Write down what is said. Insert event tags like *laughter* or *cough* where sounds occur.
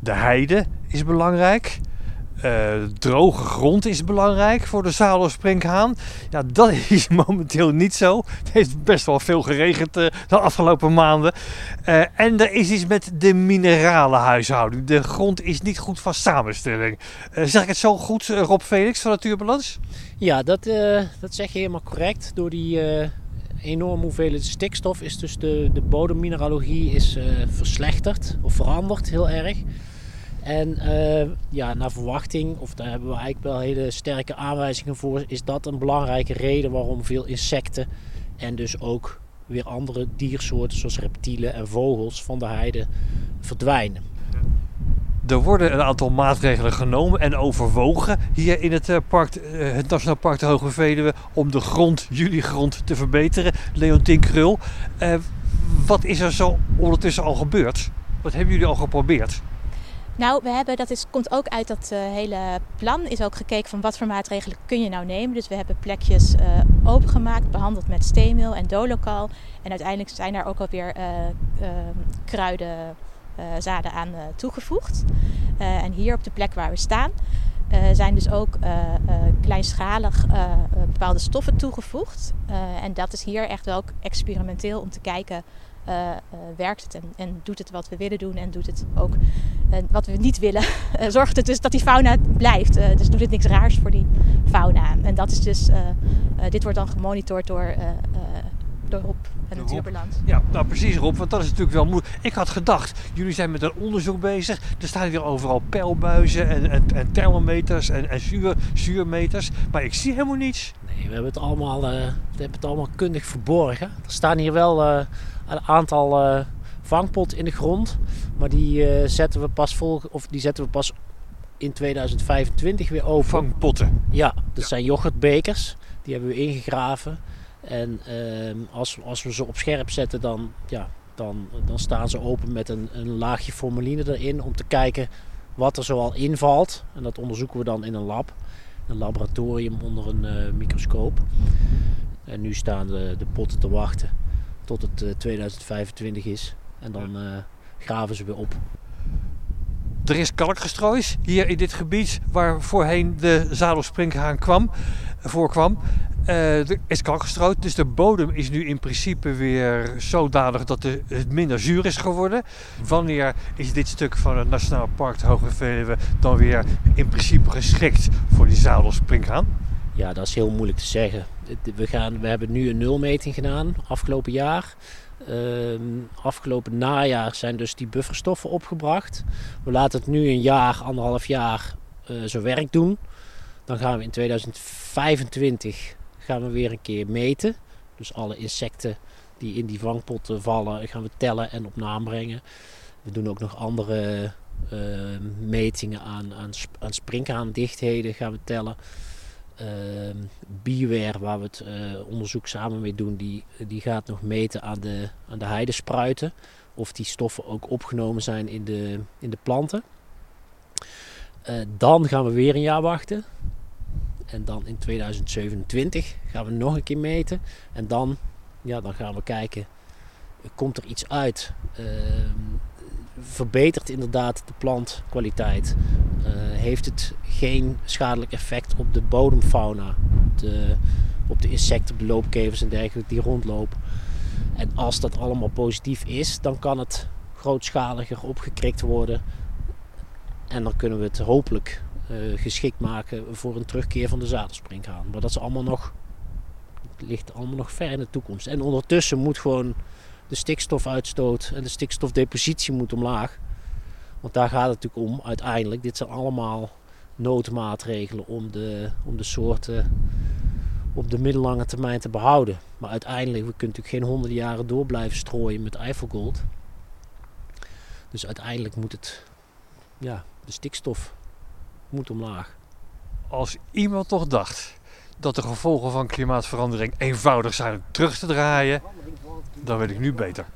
De heide is belangrijk. Uh, droge grond is belangrijk voor de Zalo-sprinkhaan. Ja, dat *laughs* is momenteel niet zo. Het heeft best wel veel geregend uh, de afgelopen maanden. Uh, en er is iets met de minerale huishouding. De grond is niet goed van samenstelling. zeg ik het zo goed, Rob Felix van Natuurbalans? Ja, dat, dat zeg je helemaal correct. Door die enorme hoeveelheid stikstof is dus de, de bodemmineralogie is, verslechterd of veranderd heel erg. En uh, ja, naar verwachting, of daar hebben we eigenlijk wel hele sterke aanwijzingen voor, is dat een belangrijke reden waarom veel insecten en dus ook weer andere diersoorten zoals reptielen en vogels van de heide verdwijnen. Er worden een aantal maatregelen genomen en overwogen hier in het, eh, park, eh, het Nationaal Park de Hoge Veluwe om de grond, jullie grond, te verbeteren. Leontien Krul, wat is er zo ondertussen al gebeurd? Wat hebben jullie al geprobeerd? Nou, we hebben, dat is, komt ook uit dat uh, hele plan, is ook gekeken van wat voor maatregelen kun je nou nemen. Dus we hebben plekjes uh, opengemaakt, behandeld met steenmeel en dolocal. En uiteindelijk zijn daar ook alweer uh, kruiden, aan toegevoegd. en hier op de plek waar we staan zijn dus ook kleinschalig bepaalde stoffen toegevoegd. en dat is hier echt wel experimenteel om te kijken uh, uh, werkt het en, en, doet het wat we willen doen en doet het ook uh, wat we niet willen. *laughs* zorgt het dus dat die fauna blijft. dus doet het niks raars voor die fauna. En dat is dus, dit wordt dan gemonitord door, door Rob en Natuurbalans. Ja, nou precies Rob, want dat is natuurlijk wel moeilijk. Ik had gedacht, jullie zijn met een onderzoek bezig. Er staan weer overal pijlbuizen en, en, en thermometers en, en zuur, zuurmeters. Maar ik zie helemaal niets. Nee, we hebben het allemaal, we hebben het allemaal kundig verborgen. Er staan hier wel een aantal uh, vangpotten in de grond. Maar die, uh, zetten we pas vol, of die zetten we pas in 2025 weer open. Vangpotten? Ja, dat zijn yoghurtbekers. Die hebben we ingegraven. En uh, als, als we ze op scherp zetten, dan, ja, dan, dan staan ze open met een, een laagje formaline erin. Om te kijken wat er zoal invalt. En dat onderzoeken we dan in een lab. Een laboratorium onder een uh, microscoop. En nu staan de, de potten te wachten tot het 2025 eh, is. En dan eh, graven ze weer op. Er is kalkgestrooid hier in dit gebied waar voorheen de zadelspringhaan kwam, voorkwam. Uh, er is kalkgestrooid, dus de bodem is nu in principe weer zodanig dat het minder zuur is geworden. Wanneer is dit stuk van het Nationaal Park Hoge Veluwe dan weer in principe geschikt voor die zadelspringhaan? Ja, dat is heel moeilijk te zeggen. We, gaan, we hebben nu een nulmeting gedaan afgelopen jaar. Uh, afgelopen najaar zijn dus die bufferstoffen opgebracht. We laten het nu een jaar, anderhalf jaar uh, zijn werk doen. Dan gaan we in 2025 gaan we weer een keer meten. Dus alle insecten die in die vangpotten vallen gaan we tellen en op naam brengen. We doen ook nog andere uh, metingen aan, aan, sprinkhaandichtheden gaan we tellen. Uh, Beware, waar we het uh, onderzoek samen mee doen, die, die gaat nog meten aan de, aan de heidespruiten. Of die stoffen ook opgenomen zijn in de, in de planten. Uh, dan gaan we weer een jaar wachten. En dan in 2027 gaan we nog een keer meten. En dan, ja, dan gaan we kijken, komt er iets uit? Ehm, verbetert inderdaad de plantkwaliteit. Uh, heeft het geen schadelijk effect op de bodemfauna, de, op de insecten, de loopkevers en dergelijke die rondlopen. En als dat allemaal positief is, dan kan het grootschaliger opgekrikt worden. En dan kunnen we het hopelijk geschikt maken voor een terugkeer van de zadelspringhaan. Maar dat is allemaal nog, ligt allemaal nog ver in de toekomst. En ondertussen moet gewoon de stikstofuitstoot en de stikstofdepositie moet omlaag. Want daar gaat het natuurlijk om uiteindelijk. Dit zijn allemaal noodmaatregelen om de, om de soorten op de middellange termijn te behouden. Maar uiteindelijk, we kunnen natuurlijk geen honderden jaren door blijven strooien met Eifelgold. Dus uiteindelijk moet het, ja, de stikstof moet omlaag. Als iemand toch dacht dat de gevolgen van klimaatverandering eenvoudig zijn terug te draaien, dan weet ik nu beter.